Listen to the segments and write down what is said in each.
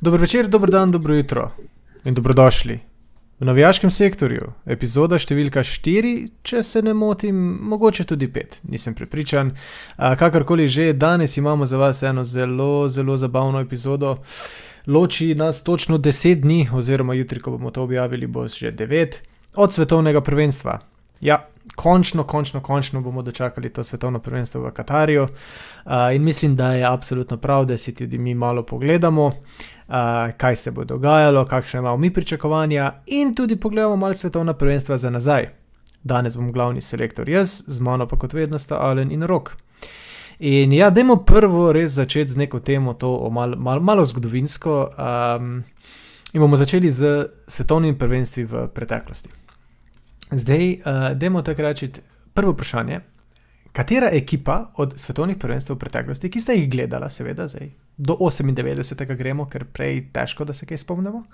Dobro večer, dobro dan, dobro jutro in dobrodošli v navijaškem sektorju. Epizoda številka 4, če se ne motim, mogoče tudi 5, nisem prepričan. Kakorkoli že, danes imamo za vas eno zelo, zelo zabavno epizodo. Loči nas točno 10 dni, oziroma jutri, ko bomo to objavili, bo že 9 od svetovnega prvenstva. Ja, končno, končno, končno bomo dočakali to svetovno prvenstvo v Katarju. Uh, in mislim, da je absolutno prav, da si tudi mi malo pogledamo, kaj se bo dogajalo, kakšne imamo mi pričakovanja, in tudi pogledamo malo svetovna prvenstva za nazaj. Danes bom glavni selektor jaz, z mano pa kot vedno sta Alen in Rok. In ja, dajmo prvo res začeti z neko temo, to mal, mal, malo zgodovinsko. Um, in bomo začeli z svetovnimi prvenstvi v preteklosti. Zdaj, uh, dajmo tako reči, prvo vprašanje. Katera ekipa od svetovnih prvenstev v preteklosti, ki ste jih gledala, seveda, zdaj, do 98. gremo, ker prej težko, da se kaj spomnimo.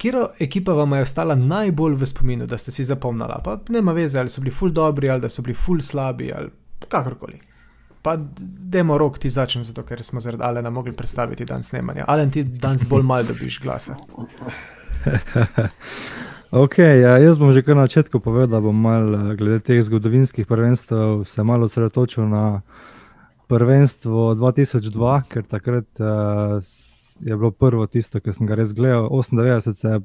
Kjer ekipa vam je ostala najbolj v spominu, da ste si zapomnili? Pa nema veze, ali so bili ful dobri, ali da so bili ful slabi, ali kakorkoli. Pa demo rok ti začnem, zato ker smo zaradi Alena mogli predstaviti dan snemanja. Alen ti danes bolj mal dobiš glasa. ok, ja, jaz bom že kar na začetku povedal, da bom mal eh, glede teh zgodovinskih prvenstv se malo osredotočil na prvenstvo 2002, ker takrat uh, je bilo prvo tisto, ki sem ga res gledal. 98 se je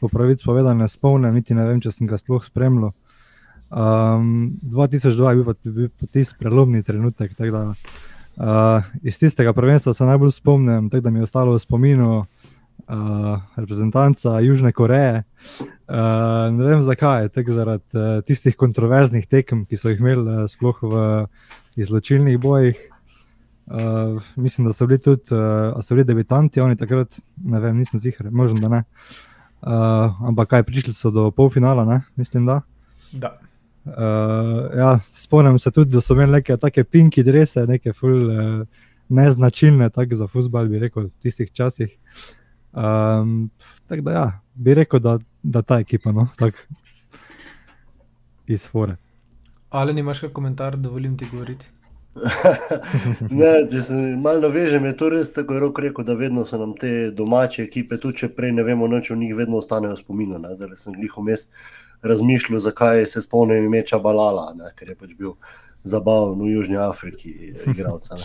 po pravici povedal, ne spomnim, niti ne vem, če sem ga sploh spremljal. Um, 2002 je bil pa, bil pa tisti prelomni trenutek. Da, uh, iz tistega prvenstva se najbolj spomnim, tako da mi je ostalo v spominu uh, reprezentanca Južne Koreje. Uh, ne vem zakaj, tako zaradi uh, tistih kontroverznih tekem, ki so jih imeli uh, sploh v izločilnih bojih. Uh, mislim, da so bili tudi uh, so bili debitanti, oni takrat, ne vem, nisem ziger, možno da ne. Uh, ampak kaj, prišli so do polfinala, ne? mislim, da. da. Uh, ja, spomnim se tudi, da so imeli neke take pinki drese, neke ful, uh, neznačilne, tako za futbol, bi rekel, v tistih časih. Um, tako da, ja, bi rekel, da, da ta ekipa, no, tako izfore. Ali imaš kakšen komentar, da volim ti govoriti? ne, če se malo navežem, je to res tako rok rekel, da vedno so nam te domače ekipe, tudi če prej ne vemo, noč v njih vedno ostanejo spomina. Zdaj sem jih vmes razmišljal, zakaj se spomnim ime Čabalala, ne, ker je pač bil zabaven v Južni Afriki, igralca.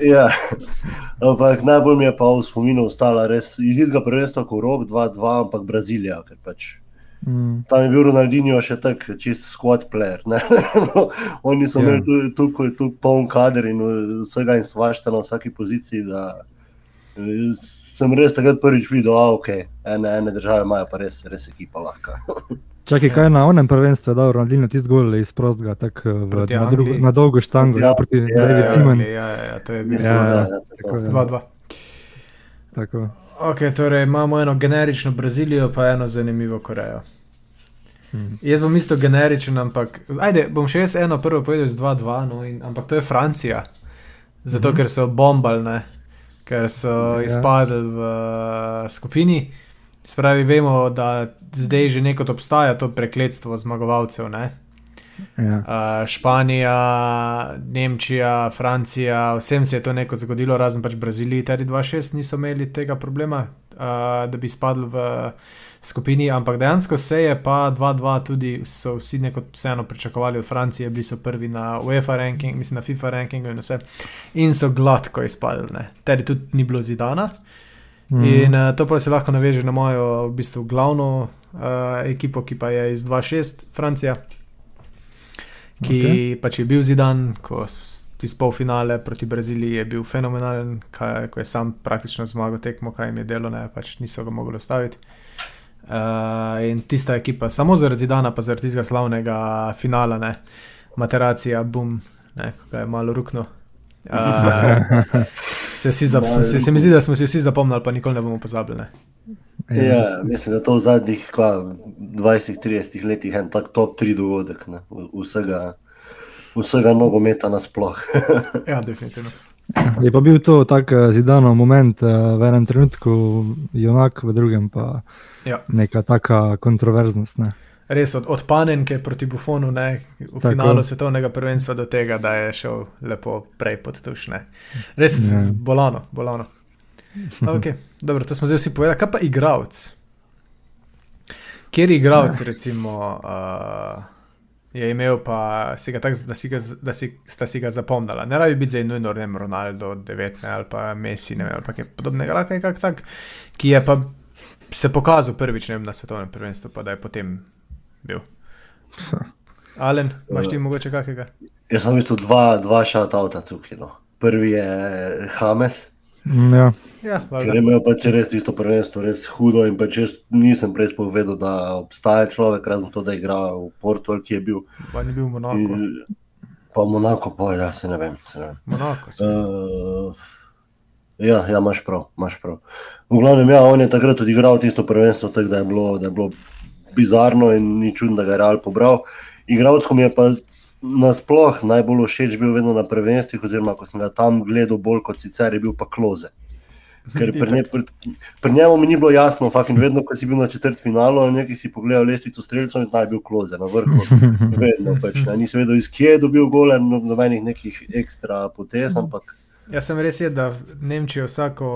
Ja, ampak najbolj mi je pa v spominu ostala res iz izga prvenstva, kot rok 2-2, ampak Brazilija, ker pač Mm. Tam je bil Ronaldinho še tako čist squat player. no, oni so yeah. imeli ja. tukaj tu, tu poln kader in vsega in svašta na vsaki poziciji. Da, sem res takrat prvič videl, da okay, ene, ene države imajo pa res, res ekipa lahka. Čakaj, kaj na onem prvenstvu je dal Ronaldinho tisti gol iz prostega, tako na, drugo, na dolgo štango, ja, proti ja, Davidu Cimanu. Ja, ja, ja, to je bilo 2-2. Ok, torej imamo eno generično Brazilijo, pa eno zanimivo Korejo. Hmm. Jaz bom isto generičen, ampak ajde, bom še jaz eno prvo povedal z 2-2, no, ampak to je Francija. Zato, hmm. ker so bombalne, ker so ja. izpadli v uh, skupini. Spravi, vemo, da zdaj že nekaj obstaja to prekletstvo zmagovalcev. Ja. Uh, Španija, Nemčija, Francija, vsem se je to neko zgodilo, razen pač Braziliji, tudi 2-6 niso imeli tega problema, uh, da bi spadli v skupini, ampak dejansko se je pa 2-2 tudi, so vsi neko vseeno pričakovali od Francije, bili so prvi na UEFA ranking, mislim na FIFA rankingu in vse. In so gladko izpadli, tudi ni bilo zidana. Mm. In uh, to pa se lahko naveže na mojo v bistvu glavno uh, ekipo, ki pa je iz 2-6, Francija, ki okay. pač je bil zidan, ko iz polfinale proti Braziliji je bil fenomenalen, kaj, ko je sam praktično zmagal tekmo, kaj jim je delo, ne pač niso ga mogli ostaviti. Uh, in tista ekipa, samo zaradi Dana, pa zaradi tistega slavnega finala, ne, materacija, bum, ne, kaj je malo rukno. Uh, se, se, se mi zdi, da smo si vsi zapomnili, pa nikoli ne bomo pozabili. Ne. Ja, mislim, da to v zadnjih 20-30 letih je en tak top 3 dogodek ne, vsega. vsega nogometa nasploh. ja, definitivno. Je pa bil to tako eh, zidano moment, eh, v enem trenutku junak, v drugem pa Ja. neka taka kontroverznost. Ne. Res od, od panenke proti bufonu, ne, v Tako. Finalu svetovnega prvenstva do tega, da je šel lepo prej pod tušne. Res Ja. yeah. bolano, bolano. Okay, dobro, to smo zdaj vsi povedali. Kaj pa igravc? Kjer igravc, recimo, uh, je imel, pa si ga tak, da, si ga, da si, sta si ga zapomnila. Ne rabi biti zdaj nujno, ne vem, Ronaldo, 9 ali pa Messi, ne vem, ali pa kaj podobnega, lahko je kak tak, ki je pa se pokazal prvič ne vem, na svetovnem prvenstvu, pa da je potem bil. Alen, imaš ti mogoče kakega? Jaz sem v bistvu dva, dva šatauta tukaj. No. Prvi je Hames, Mm, Ja, Ja, ker imel pač res isto prvenstvo, res hudo. In pač jaz nisem prej spovedal, da obstaja človek, razen to, da igra v Portu, ali ki je bil. Pa ni bil Monako. In, pa Monako, pa ja, se ne vem. Se ne vem. Monako. Uh, ja, ja, imaš prav, imaš prav. V glavnem, ja, on je takrat odigral tisto prvenstvo, tako da je bilo, da je bilo bizarno in ni čudno, da ga je Real pobral. Igravckom je pa nasploh najbolj všeč bil vedno na prvenstvih, oziroma ko sem ga tam gledal bolj kot sicer, je bil pa kloze. Ker pri, nje, pri, pri njemu mi ni bilo jasno, fucking vedno, ko si bil na četrt finalu, ali nekaj si pogledal lestvico streljcev in naj bil kloze na vrhu. Vedno pač, ne. Nisi vedel, iz kje je dobil gole, no, nobenih nekih ekstra potez, ampak Jaz sem res je, da v Nemčiji vsako,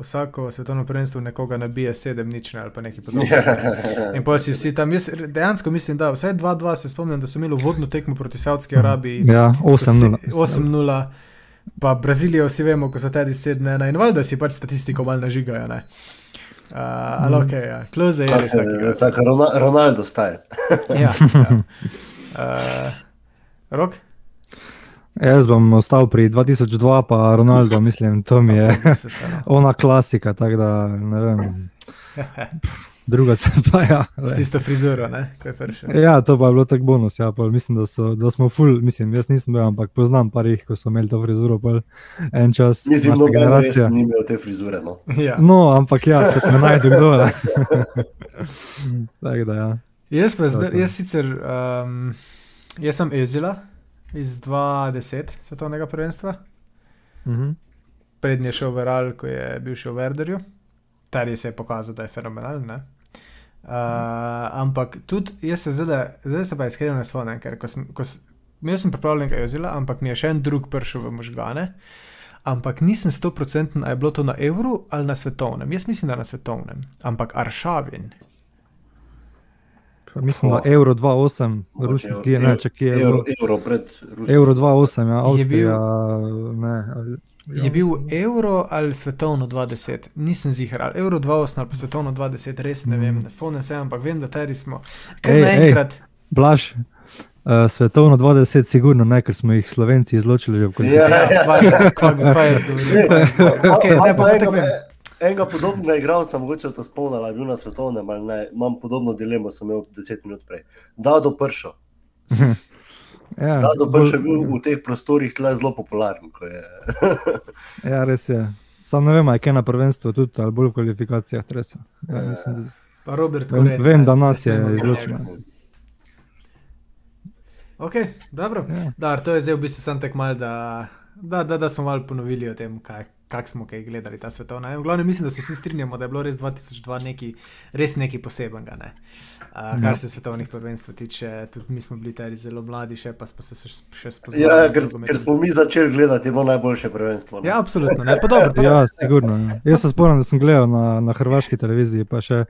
vsako svetovno prvenstvo nekoga nabije sedem nič ali pa nekaj podobnega. In pa si vsi tam, jaz dejansko mislim, da vsaj 2-2 se spomnim, da so imeli vodno tekmo proti Saudski Arabiji. ja 8-0. 8-0, pa Brazilijo vsi vemo, ko so tedi 7-1 in valjda si pač statistiko malo nažigajo. Ne? Uh, ali ok, ja. kloze je res tako, tako Rona- Ronaldo style. Ja, ja. Uh, rok? Jaz bom ostal pri 2002, pa Ronaldo, mislim, to mi je no. ona klasika, da ne vem. Druga se pa ja. S tisto frizuro, ne? Je. Ja, to pa je bilo tako bonus. Ja, pol, mislim, da, so, da smo full, mislim, jaz nisem bil, ampak poznam parih, ko so imeli to frizuro pol en čas. Mislim, da generacija. ni imel te frizure. No. Ja. No, ampak ja, se ne najde kdo. ne. Tako da ja. Jaz, pa zdaj, Tako. jaz sicer, um, jaz imam Ezila iz 2010 svetovnega prvenstva, Mhm. prednji je šel v Real, ko je bil še v Werderju, ter se je pokazal, da je fenomenalen. Uh, ampak tudi jaz se zdaj, zdaj se pa iskreno ne spomnim, ker ko sem, ko imel sem pripravljen kaj Ezila, ampak mi je še en drug prišel v možgane. Ampak nisem 100% ali je bilo to na evru ali na svetovnem. Jaz mislim, da na svetovnem. Ampak Aršavin, Mislim, da Euro 2.8, Ruski, ki je, ne, če ki je Euro, euro pred Rusijo. Euro 2.8, ja, Je Avstrija, ne. ali- Je bil Euro ali svetovno 2010, nisem zihar, ali Euro 2008 ali pa svetovno 2010, res ne vem, ne spomnim se, ampak vem, da teri smo. Mm. Ej. naenkrat, Blaž, uh, svetovno 20, sigurno ne, ker smo jih Slovenci izločili že v Ja, končnici. ja, pa, pa, pa je zgovoril. pa je zgovoril. Okay, ne, pa, pa tako vem. Enega podobnega igralca, mogoče to spomnil, ali je bil na svetovnem ali ne, imam podobno dilemo, sem imel 10 minut prej. Da, do pršo. Ja, Da, do pršo je bil v teh prostorih tle zelo popularen. Ja, res je. Sam ne vem, ali je kaj na prvenstvu tudi, ali bolj v kvalifikacijah tresa. Ja, mislim, da- Pa Robert Vem- Koren, vem, da nas je njega. Ok, dobro. Ja. Da, to je zdaj v bistvu sem tek mal, da, da, da, da smo malo ponovili o tem, kaj, kak smo kaj gledali ta svetovna. V glavnem mislim, da se vsi strinjamo, da je bilo res 2002 neki, res nekaj posebenega. Ne? Uh, kar se svetovnih prvenstv tiče, tudi mi smo bili tari zelo mladi, še pa smo se še, še spoznali. Ja, ker, ker smo mi začeli gledati, bilo najboljše prvenstvo. ne. Ja, absolutno. Ne, pa dobro, pa Ja, sigurno. Ja. Jaz se spomnim, da sem gledal na, na hrvaški televiziji, pa še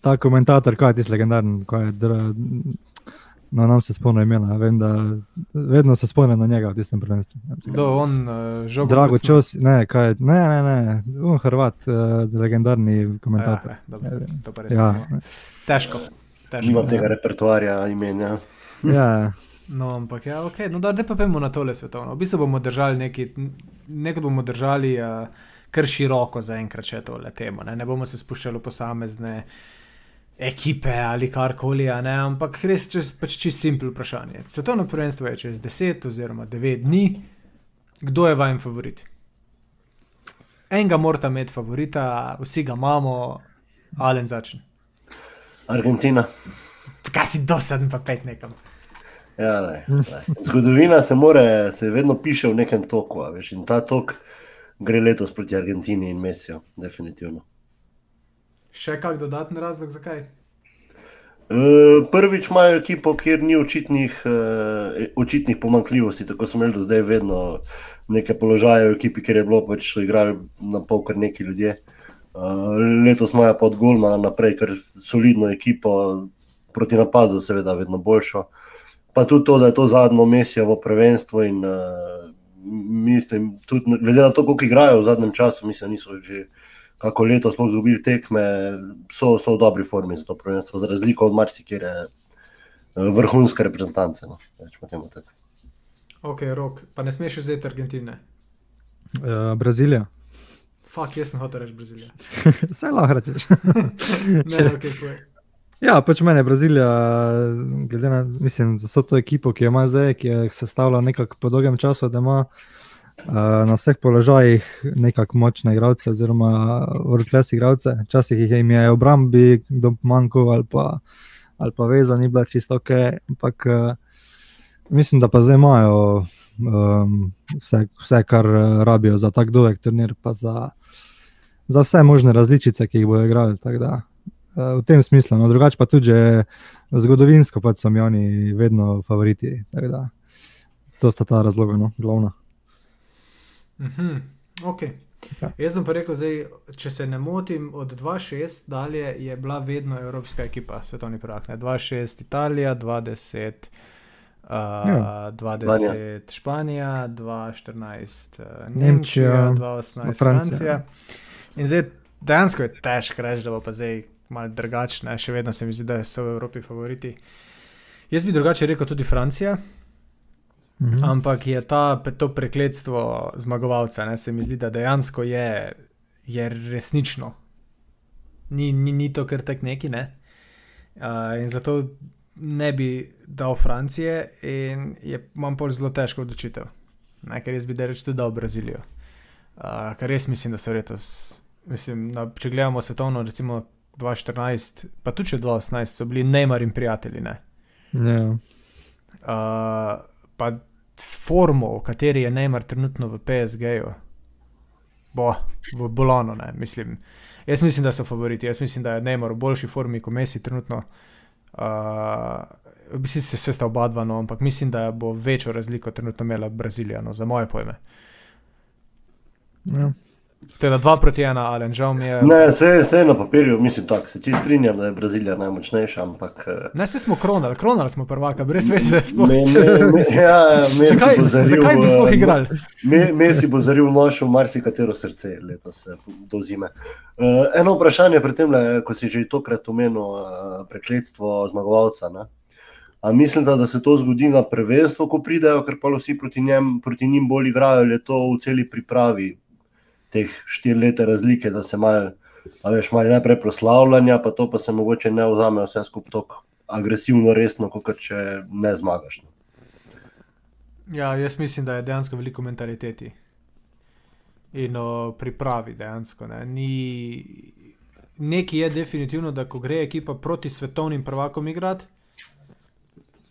ta komentator, kaj je tisti legendarni, ko je. No, nam se spomnim imena, vem, da vedno se spomnim na njega v tistem prvenstvu. Kdo on, uh, žogo. Drago? Čos, ne, kaj ne, ne, ne, on Hrvat, uh, legendarni komentator. Ja, dobro, to pa res Ja, ne. Težko. težko. Nimam tega repertoarja imenja. ja, No, ampak ja, ok, no da, pa pojmo na tole svetovno. V bistvu bomo držali neki, nekaj bomo držali uh, kar široko zaenkrat še tole temo. Ne? ne bomo se spuščali posamezne ekipe ali karkoli, ampak res čez, pač čisto simpel vprašanje. Svetovno prvenstvo je čez 10 oziroma 9 dni. Kdo je vajen favorit? Enega morata imeti favorita, vsi ga imamo, Alen začne. Argentina. Kaj si dosaden, pa pet nekam. Ja, ne, ne. Zgodovina se, more, se vedno piše v nekem toku, veš, in ta tok gre letos proti Argentini in Mesijo, definitivno. Še kak dodatni razlog, zakaj? Uh, prvič imajo ekipo, kjer ni očitnih, uh, očitnih pomankljivosti, tako smo imeli do zdaj vedno nekaj položajev v ekipi, ker je bilo pač so igrali na pol kar neki ljudje. Uh, letos imajo pa od Golmana naprej, ker solidno ekipo proti napadu, seveda, vedno boljšo. Pa tudi to, da je to zadnjo mesijo v prvenstvu in uh, mislim, tudi glede na to, koliko igrajo v zadnjem času, mislim, niso že kako leto sploh dobili tekme, so, so v dobri formi za to prvenstvo, za razliko od marsikere vrhunske reprezentance. No, ok, rok, pa ne smeš vzeti Argentine. Uh, Brazilija. Fak, jaz sem hotel reči Brazilija. Vse lahko rečeš. ne, ok, povej. Ja, pač meni je Brazilija, glede na mislim, to ekipo, ki jo ima zdaj, ki je sestavljala nekako po dolgem času, da ima uh, na vseh položajih nekako močne igralce, oziroma vrhunske igralce. Včasih jih je obrambi, kdo manjko ali pa, ali pa veza ni bila čisto ok. Ampak uh, mislim, da pa zdaj imajo um, vse, vse, kar rabijo za tak dolg turnir, pa za, za vse možne različice, ki jih bodo igrali v tem smislu. No, drugače pa tudi zgodovinsko, pa so mi oni vedno favoriti. Da, to sta ta razloga, no, glavna. Mm -hmm. okay. ja. Jaz sem pa rekel, zdaj, če se ne motim, od 2-6 dalje je bila vedno evropska ekipa, svetovni prvak. 2-6 Italija, 2-10. Uh, ja. 20 Španija, 2014 uh, Nemčija, 2018 Francija. In zdaj dejansko je težko reči, da bo pa zdaj malo drugačne, še vedno se mi zdi, da so v Evropi favoriti. Jaz bi drugače rekel tudi Francija, mhm. ampak je ta, to prekletstvo zmagovalca, ne, se mi zdi, da dejansko je, je resnično. Ni, ni, ni to kar tek neki. Ne? Uh, in zato ne bi dal Francije, in je, imam pol zelo težko odločitev. Ne, ker jaz bi da dal Brazilijo. Uh, kar res mislim, da so letos. Mislim, na, če gledamo svetovno, recimo 2014, pa tudi 2018, so bili Neymar in prijatelji. Ne? Ja. Uh, pa s formo, v kateri je Neymar trenutno v PSG-ju, bo, bo bolano. Mislim, jaz mislim, da so favoriti, jaz mislim, da je Neymar v boljši formi kot Messi trenutno. Uh, v bistvu se sesta oba dva, no, ampak mislim, da bo večjo razliko trenutno imela Brazilija, no, za moje pojme. Ja. Na 2 proti 1, ali žal mi je. Ne, vse, vse na papirju, mislim, tako se ti strinjam, da je Brazilija najmočnejša. Ampak, eh, ne, se smo kronali, kronali smo prvaka, brez veze. Ja, zakaj, zakaj bi sploh igrali? Messi bo zaril noč v marsikatero srce letos do zime. Uh, eno vprašanje pri tem, ko si že tokrat omenil uh, prekletstvo zmagovalca. Ne? A mislim, da se to zgodi na prvenstvu, ko pridejo, ker pa vsi proti, njem, proti njim bolj igrajo, ali je to v celi pripravi, teh štiri leta razlike, da se malo, veš, malo najprej proslavljanja, pa to pa se mogoče ne vzame vse skupaj tako agresivno, resno, kot če ne zmagaš. No. Ja, jaz mislim, da je dejansko veliko mentaliteti in o pripravi. Dejansko, ne. Ni, nekaj je definitivno, da ko gre ekipa proti svetovnim prvakom igrati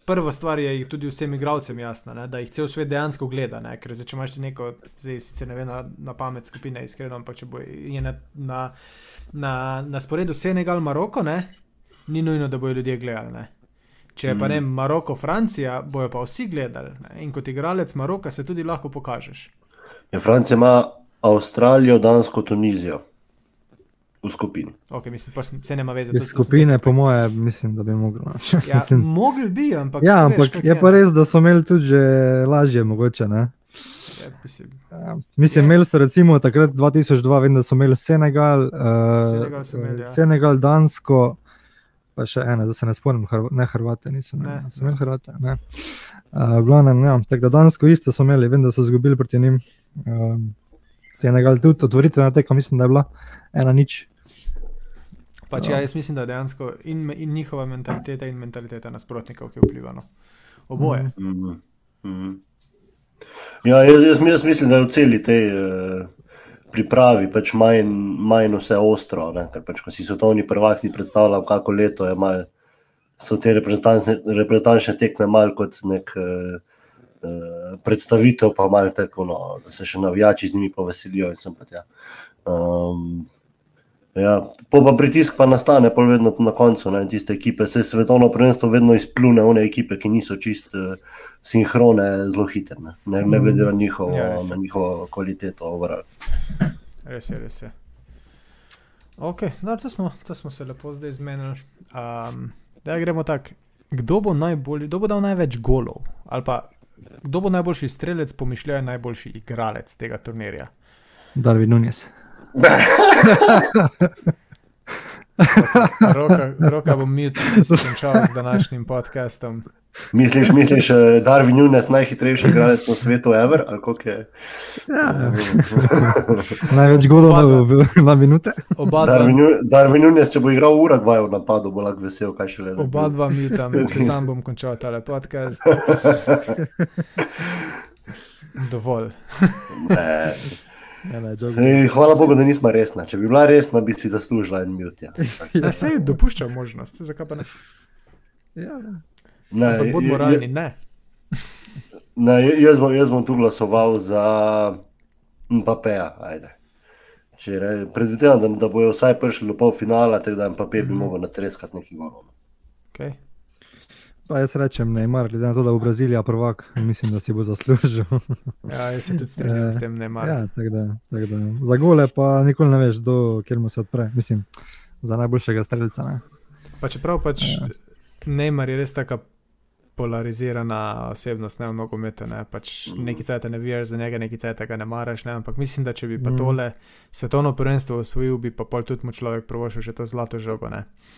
prva stvar je tudi vsem igravcem jasna, ne, da jih cel svet dejansko gleda. Ne, ker zdaj, če imaš neko, zdaj sicer ne vem na, na pamet skupine, iskreno, ampak če bo na, na, na, na sporedu Senegal, Maroko, ne, ni nujno, da bojo ljudje gledali. Ne. Če pa ne mm. Maroko, Francija, bojo pa vsi gledali. Ne. In kot igralec Maroka se tudi lahko pokažeš. Ja, Francija ima Avstralijo, Dansko, Tunizijo v skupini. Okay, mislim, pa se ne ima veze. Iz skupine, po moje, mislim, da bi mogli. No. Ja, mogli bi, ampak. Ja, ampak veš, je pa res, da so imeli tudi že lažje, mogoče. Ne? Ja, mislim, ja, mislim imeli so recimo takrat 2002, vem, da so imeli Senegal, uh, Senegal, imeli, ja. Senegal, Dansko, pa še ene, da se ne spomnim, Hrv ne Hrvate, nisem ne, ne. imel Hrvate. Ne. Uh, glavnem, ja, tako da Dansko isto so imeli, vem, da so izgubili proti njim. Uh, Senegal tudi otvoritvena tekma, mislim, da je bila ena nič. Pač, ja, jaz mislim, da dejansko in, in njihova mentaliteta in mentaliteta nasprotnikov, ki vplivano. Oboje. Mm -hmm. Mm -hmm. Ja, jaz, jaz, jaz mislim, da je v celi tej uh, pripravi pač manj, manj vse ostro. Ne? Ker pač, ko si svetovni prvak, si predstavljal, kako leto je mal so te reprezentančne tekme malo kot nek uh, uh, predstavitev, pa malo tako, no, da se še navijači z njimi poveselijo. Um, ja, po pa pritisk pa nastane, pa vedno na koncu ne, tiste ekipe. Se svetovno prvenstvo vedno izplune, one ekipe, ki niso čist uh, sinhrone, zelo hitre, ne, ne, ne glede na njihovo, ja, na njihovo kvaliteto. Overall. Res je, res je. Ok, no, to, smo, to smo se lepo zdaj zmenili. Um, da gremo tako. Kdo bo najbolj, kdo bo dal največ golov? Ali pa kdo bo najboljši strelec, pomišljajo najboljši igralec tega turnirja? Darvin Nunes. roka, roka bom mi tudi zakončal z današnjim podcastom. Misliš, misliš, da je Darwin Nunes najhitrejši igralec na svetu, Ever? Je? Ja. Največ golov na minute. Darwin Nunes, če bo igral ura, gvaj v napadu, bo lahko vesel, kaj še le. Oba dva minuta, sam bom končal tale podcast. Dovolj. Ja, ne, Sej, hvala Bogu, da nismo resni. Če bi bila resna, bi si zaslužila en minut. Ja. Ja, se je dopuščal možnost, zakaj pa ne? Ja, ne. Ne, bod moralni, ne. ne jaz, bom, jaz bom tu glasoval za Mpapeja. Predvidevam, da, da bojo vsaj prišli do pol finala, tako da Mpape bi mm. mogel natreskati neki golov. Okay. Pa jaz rečem, ne mar, glede na to, da bo Brazilija prvak, mislim, da si bo zaslužil. ja, jaz se tudi strinjam s tem, ne mar. Ja, tak da, tak da. Za gole pa nikoli ne veš, do kjer mu se odpre. Mislim, za najboljšega streljca. Pa čeprav pač ja. Neymar je res taka polarizirana osebnost, ne v nogometu. Ne. Pač mm. Nekaj cajt ne veš za njega, nekaj cajt ga ne maraš. Ne. Ampak mislim, da če bi pa mm. tole svetovno prvenstvo osvojil, bi pa pol tudi mu človek provošil že to zlato žogo.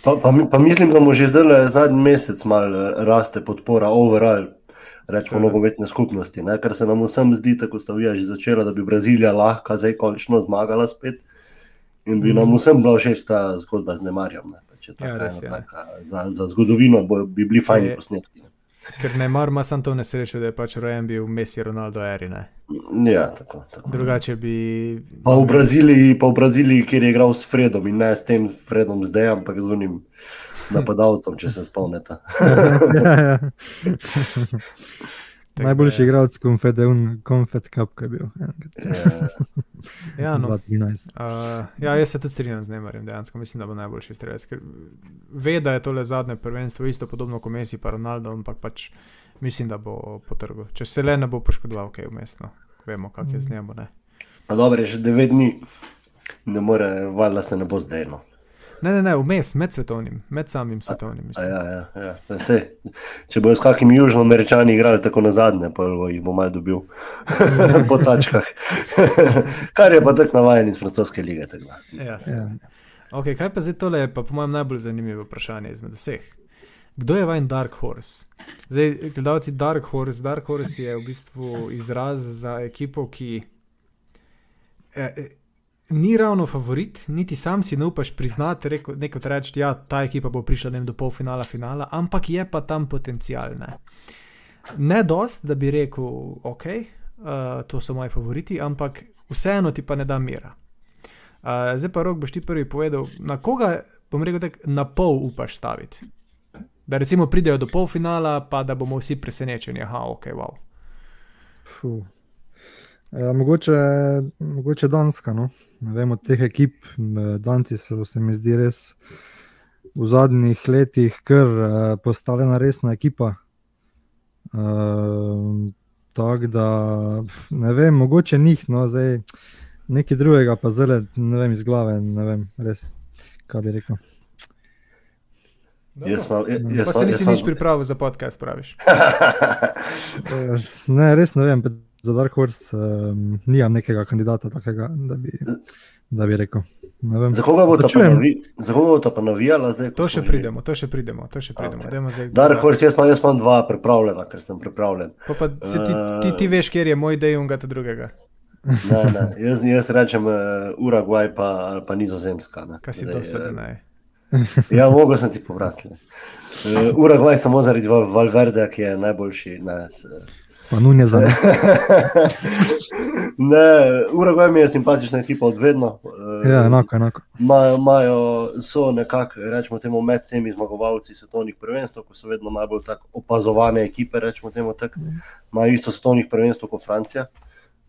Pa, pa, pa mislim, da mu že zdaj zadnji mesec malo raste podpora overall. Rečemo, nogometne skupnosti, ne? kar se nam vsem zdi, tako sta vi že začela, da bi Brazilija lahko zdaj končno zmagala spet. In bi mm. nam vsem bila všeč ta zgodba z Nemarjem. Ne? Ja, res, ja. za, za zgodovino bo, bi bili fajni posnetki. Ne? Ker ne mar, ima samo to nesrečo, da je pač rojen bil Messi, Ronaldo, Erine. Ja, tako, tako. Drugače bi. Pa v, Braziliji, pa v Braziliji, kjer je igral s Fredom in ne s tem Fredom zdaj, ampak z unim napadalcem, če se spomnite. ja, ja. Najboljši igralec Confed Cup, ki je bil. ja, no. uh, ja, jaz se tudi strinjam z Nemarjem, dejansko mislim, da bo najboljši strelec. Ve, da je to le zadnje prvenstvo, isto podobno kot Messi in Ronaldo, ampak pač mislim, da bo potrgal. Če se le ne bo poškodoval, kaj je umestno, vemo, kak je z mm. njim. Dobro, je že devet dni, ne more, valjda se ne bo zdaj. No. Ne, ne, ne, vmes, med svetovnim, med samim svetovnim. A, ja, ja, ja. Se, če bojo s kakimi južnoameričani igrali tako na zadnje, pa jih bo malo dobil po tačkah. Kar je pa tako navajen iz francoske lige. Ja, ja. Okay, kaj pa zdaj tole, pa po mojem najbolj zanimivo vprašanje izmed vseh. Kdo je vajen Dark Horse? Zdaj, gledalci Dark Horse, Dark Horse je v bistvu izraz za ekipo, ki. Eh, ni ravno favorit, niti sam si ne upaš priznati, nekaj reči, da ja, ta ekipa bo prišla vem, do polfinala, finala, ampak je pa tam potencial. Ne, ne dost, da bi rekel, ok, uh, to so moji favoriti, ampak vseeno ti pa ne da mira. Uh, zdaj pa rok boš ti prvi povedal, na koga bom rekel, da na pol upaš staviti. Da recimo pridejo do polfinala, pa da bomo vsi presenečeni, aha, ok, wow. Ja, mogoče, mogoče Danska. No? Vem, od teh ekip, Danci so se mi zdi res v zadnjih letih kar uh, postale ena resna ekipa. Uh, Tako da ne vem, mogoče njih, no zdaj nekaj drugega, pa zelo ne vem iz glave, ne vem res, kaj bi rekel. Jaz pa, jaz pa se nisi nič pripravil za podcast, praviš. ne, res ne vem za Dark Horse um, nimam nekega kandidata, takega, da, bi, da bi rekel. Za koga bo ta pa navijala? Zdaj, to še pridemo, to še pridemo. To še pridemo. Okay. Zdaj, Dark Horse, jaz pa jaz imam dva pripravljena, ker sem pripravljen. Pa pa ti, ti, ti veš, kjer je moj dej in ga ta drugega. ne, ne. Jaz, jaz rečem uh, Urugvaj pa, pa nizozemska. Ne. Kaj si zdaj, to sedaj uh, naj? ja, mogo sem ti povratiti. Uh, Urugvaj samo zaradi Valverde, ki je najboljši. Ne, Pa nujne za me. ne, Urugvaj mi je simpatična ekipa od vedno. Ja, enako, enako. Imajo so nekako, rečemo temu, med temi zmagovalci svetovnih prvenstv, ko so vedno najbolj tako opazovane ekipe, rečemo temu tako, imajo isto svetovnih prvenstv kot Francija.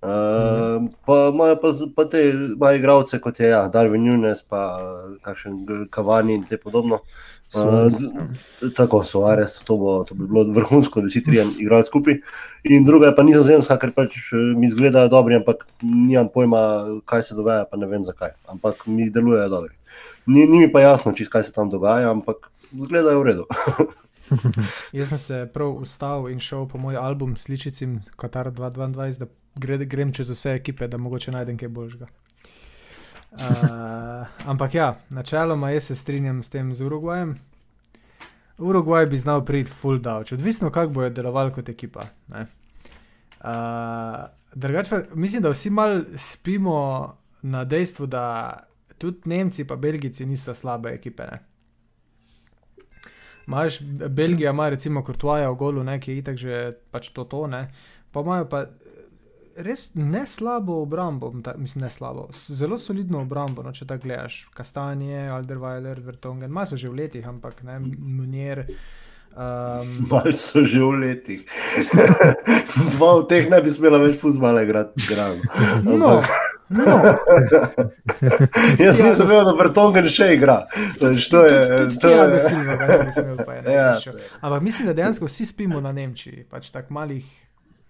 Uh, pa imajo pa, pa te imajo igralce kot je ja, Darwin Nunes, pa kakšen Kavani in te podobno. Uh, tako so, Ares, to, bo, to bi bilo vrhunsko, da si tri igrali skupaj. In druga je pa nizozemska, ker pač mi izgledajo dobri, ampak nimam pojma, kaj se dogaja, pa ne vem zakaj. Ampak mi delujejo dobri. Ni, ni mi pa jasno, čist, kaj se tam dogaja, ampak izgledajo v redu. Jaz sem se prav ustavil in šel po moj album Sličicim, Katar 2022, da gre, grem čez vse ekipe, da mogoče najdem kaj boljšega. Uh, ampak ja, načeloma jaz se strinjam s tem z Urugvajem. Urugvaj bi znal priti full dowch, odvisno kako bojo delovali kot ekipa. Uh, drugač pa mislim, da vsi mal spimo na dejstvu, da tudi Nemci in Belgijci niso slabe ekipe. Ne? Maš, Belgija ima recimo Kurtvaja v golu, ki je itak že pač to tone, pa imajo pa res ne slabo obrambo, ta, mislim, ne slabo, zelo solidno obrambo. No, če tako gledaš, Kastanje, Alderweiler, Vertongen, malo so že v letih, ampak ne, Munier. Um, Mal so že v letih. Dva od teh ne bi smela več fuzbala igrati. No, no. Jaz nisem vedel, da Vertongen še igra. To je, to je... Ja, silva, ne, ja, Ampak mislim, da dejansko vsi spimo na Nemčiji, pač tako malih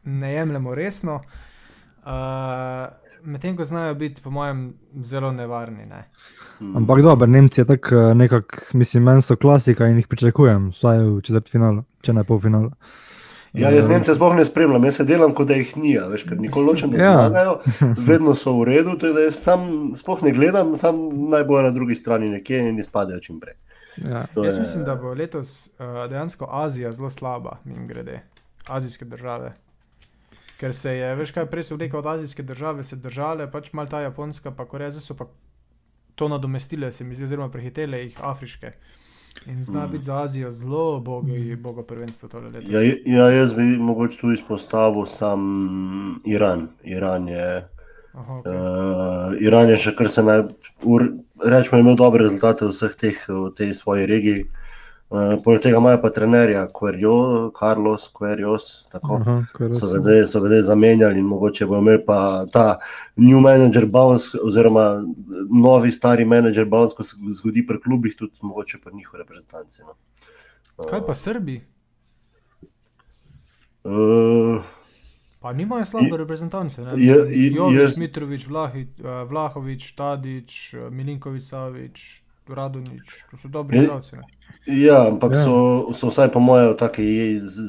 ne jemljemo resno. Uh, Medtem ko znajo biti, po mojem, zelo nevarni. Ne. Hmm. Ampak dobro, Nemci je tako eh, nekako, mislim, meni so klasika in jih pričakujem, vsaj v četrt finalu, če ne pol finalu. Ja, jaz Nemce sploh ne spremljam, jaz se delam, kot da jih ni, veš, ker nikoli nočem, da ja. zmagajo, vedno so v redu, tako da jaz sam sploh ne gledam, sam najbolj na drugi strani nekje in izpadejo čim prej. Ja. Jaz je... mislim, da bo letos uh, dejansko Azija zelo slaba, mi grede, azijske države ker se je, veš kaj, prej so neke od azijske države se držale, pač mal ta Japonska, pa Koreja, zdaj so pa to nadomestile, se mi zdi, oziroma prehitele jih afriške. In zna mm. biti za Azijo zelo bogi, bogo prvenstvo tole leto. Ja, ja, jaz bi mogoče tu izpostavil sam Iran. Iran je, Aha, okay. uh, Iran je še kar se naj, rečemo, imel dobre rezultate v vseh teh, v tej svoji regiji. Uh, poleg tega imajo pa trenerja, Querio, Carlos, Querios, tako Aha, so, ga zdaj, so ga zdaj zamenjali in mogoče bo imel pa ta new manager bounce, oziroma novi stari manager bounce, ko se zgodi pri klubih, tudi mogoče pri njihovi reprezentanci. No. Uh, Kaj pa Srbi? Uh, pa nimajo slabe reprezentance. Jovič, Mitrovič, Vlahovič, Tadič, Milinkovič, Savič, Radonič, to so dobri igralci. Ja, ampak ja. So, so vsaj po mojem v taki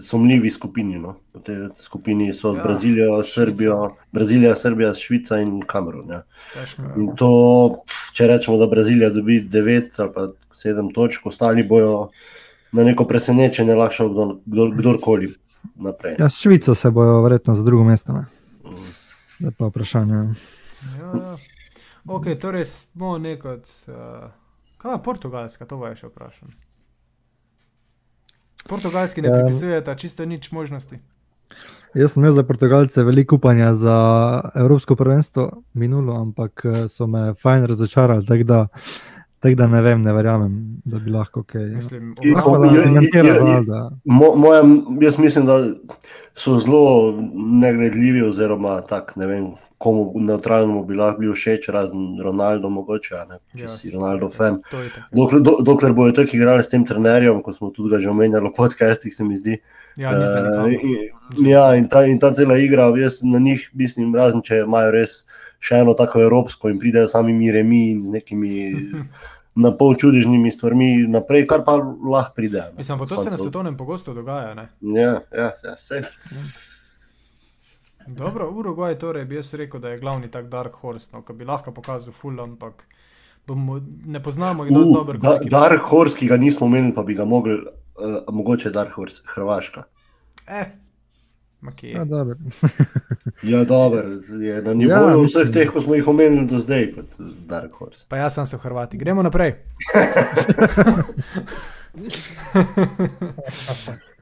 sumljivi skupini. No. V tej skupini so ja. Brazilijo, Srbijo, Brazilija, Srbija, Švica in Kamerun. Ja. In to, če rečemo, da Brazilija dobi 9 ali pa 7 točk, ostali bojo na neko presenečenje, lahko kdor, kdor, kdorkoli naprej. Ja, Švica se bojo verjetno za drugo mesto. Mm. Da pa vprašanje. Ja, ja. Ok, torej smo neko. Uh... Kaj je portugalska, to je še vprašanje. Portugalski ne ja. pripisujete čisto nič možnosti. Jaz sem imel za Portugalce veliko upanja za Evropsko prvenstvo minulo, ampak eh, so me fajn razočarali. Tako da, tak da ne vem, ne verjamem, da bi lahko kaj. Mislim, lahko da bi lahko. Jaz mislim, da so zelo negledljivi, oziroma tak, ne vem, komu neutralnemu bi lahko bil všeč, razen Ronaldo, mogoče, ne, če si Ronaldo fan. Dokler, do, dokler bojo tako igrali s tem trenerjem, kot smo tudi že omenjali v podcastih, se mi zdi. Ja, uh, in, ja in, ta, in ta cela igra, jaz na njih mislim, razen če imajo res še eno tako evropsko in pridejo sami miremi in z nekimi. Na pol čudežnimi stvarmi naprej, kar pa lahko pride. Mislim, pa to se na svetovnem pogosto dogaja. Ne? Ja, ja, ja vse. Ja. Dobro, Urugvaj, torej bi jaz rekel, da je glavni tak Dark Horse, no, ki bi lahko pokazal Full, ampak bomo, ne poznamo ga dovolj dobro. Da, Dark Horse, ki ga nismo imeli, pa bi ga mogli, uh, mogoče Dark Horse, Hrvaška. Eh. Ja, dobro. ja, dobro, je na nivoju ja, vseh teh, ko smo jih omenili do zdaj, kot Dark Horse. Pa jaz sem se v Hrvati, gremo naprej.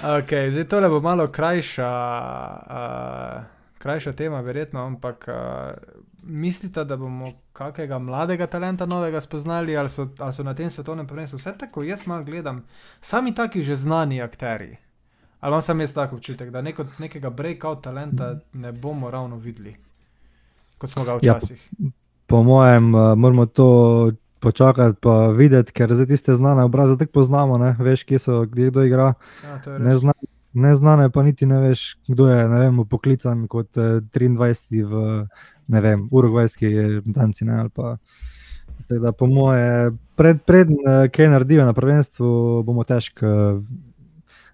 Okay, zdaj tole bo malo krajša, uh, krajša tema, verjetno, ampak uh, mislite, da bomo kakega mladega talenta novega spoznali, ali so, ali so na tem svetovnem prvenstvu vse tako, jaz malo gledam, sami taki že znani akteri. Ali imam sam jaz tako občutek, da neko, nekega breakout talenta ne bomo ravno videli, kot smo ga včasih. Ja, po, po mojem, uh, moramo to počakati, pa videti, ker za tiste znane obraze tako poznamo, ne? veš, kje so, kdo igra. Ja, Neznane, neznane pa niti ne veš, kdo je vem, poklican kot uh, 23 v ne vem, urugvajski danci. Ne, pa, da, po moje, pred, pred uh, kaj naredijo na prvenstvu, bomo težko uh,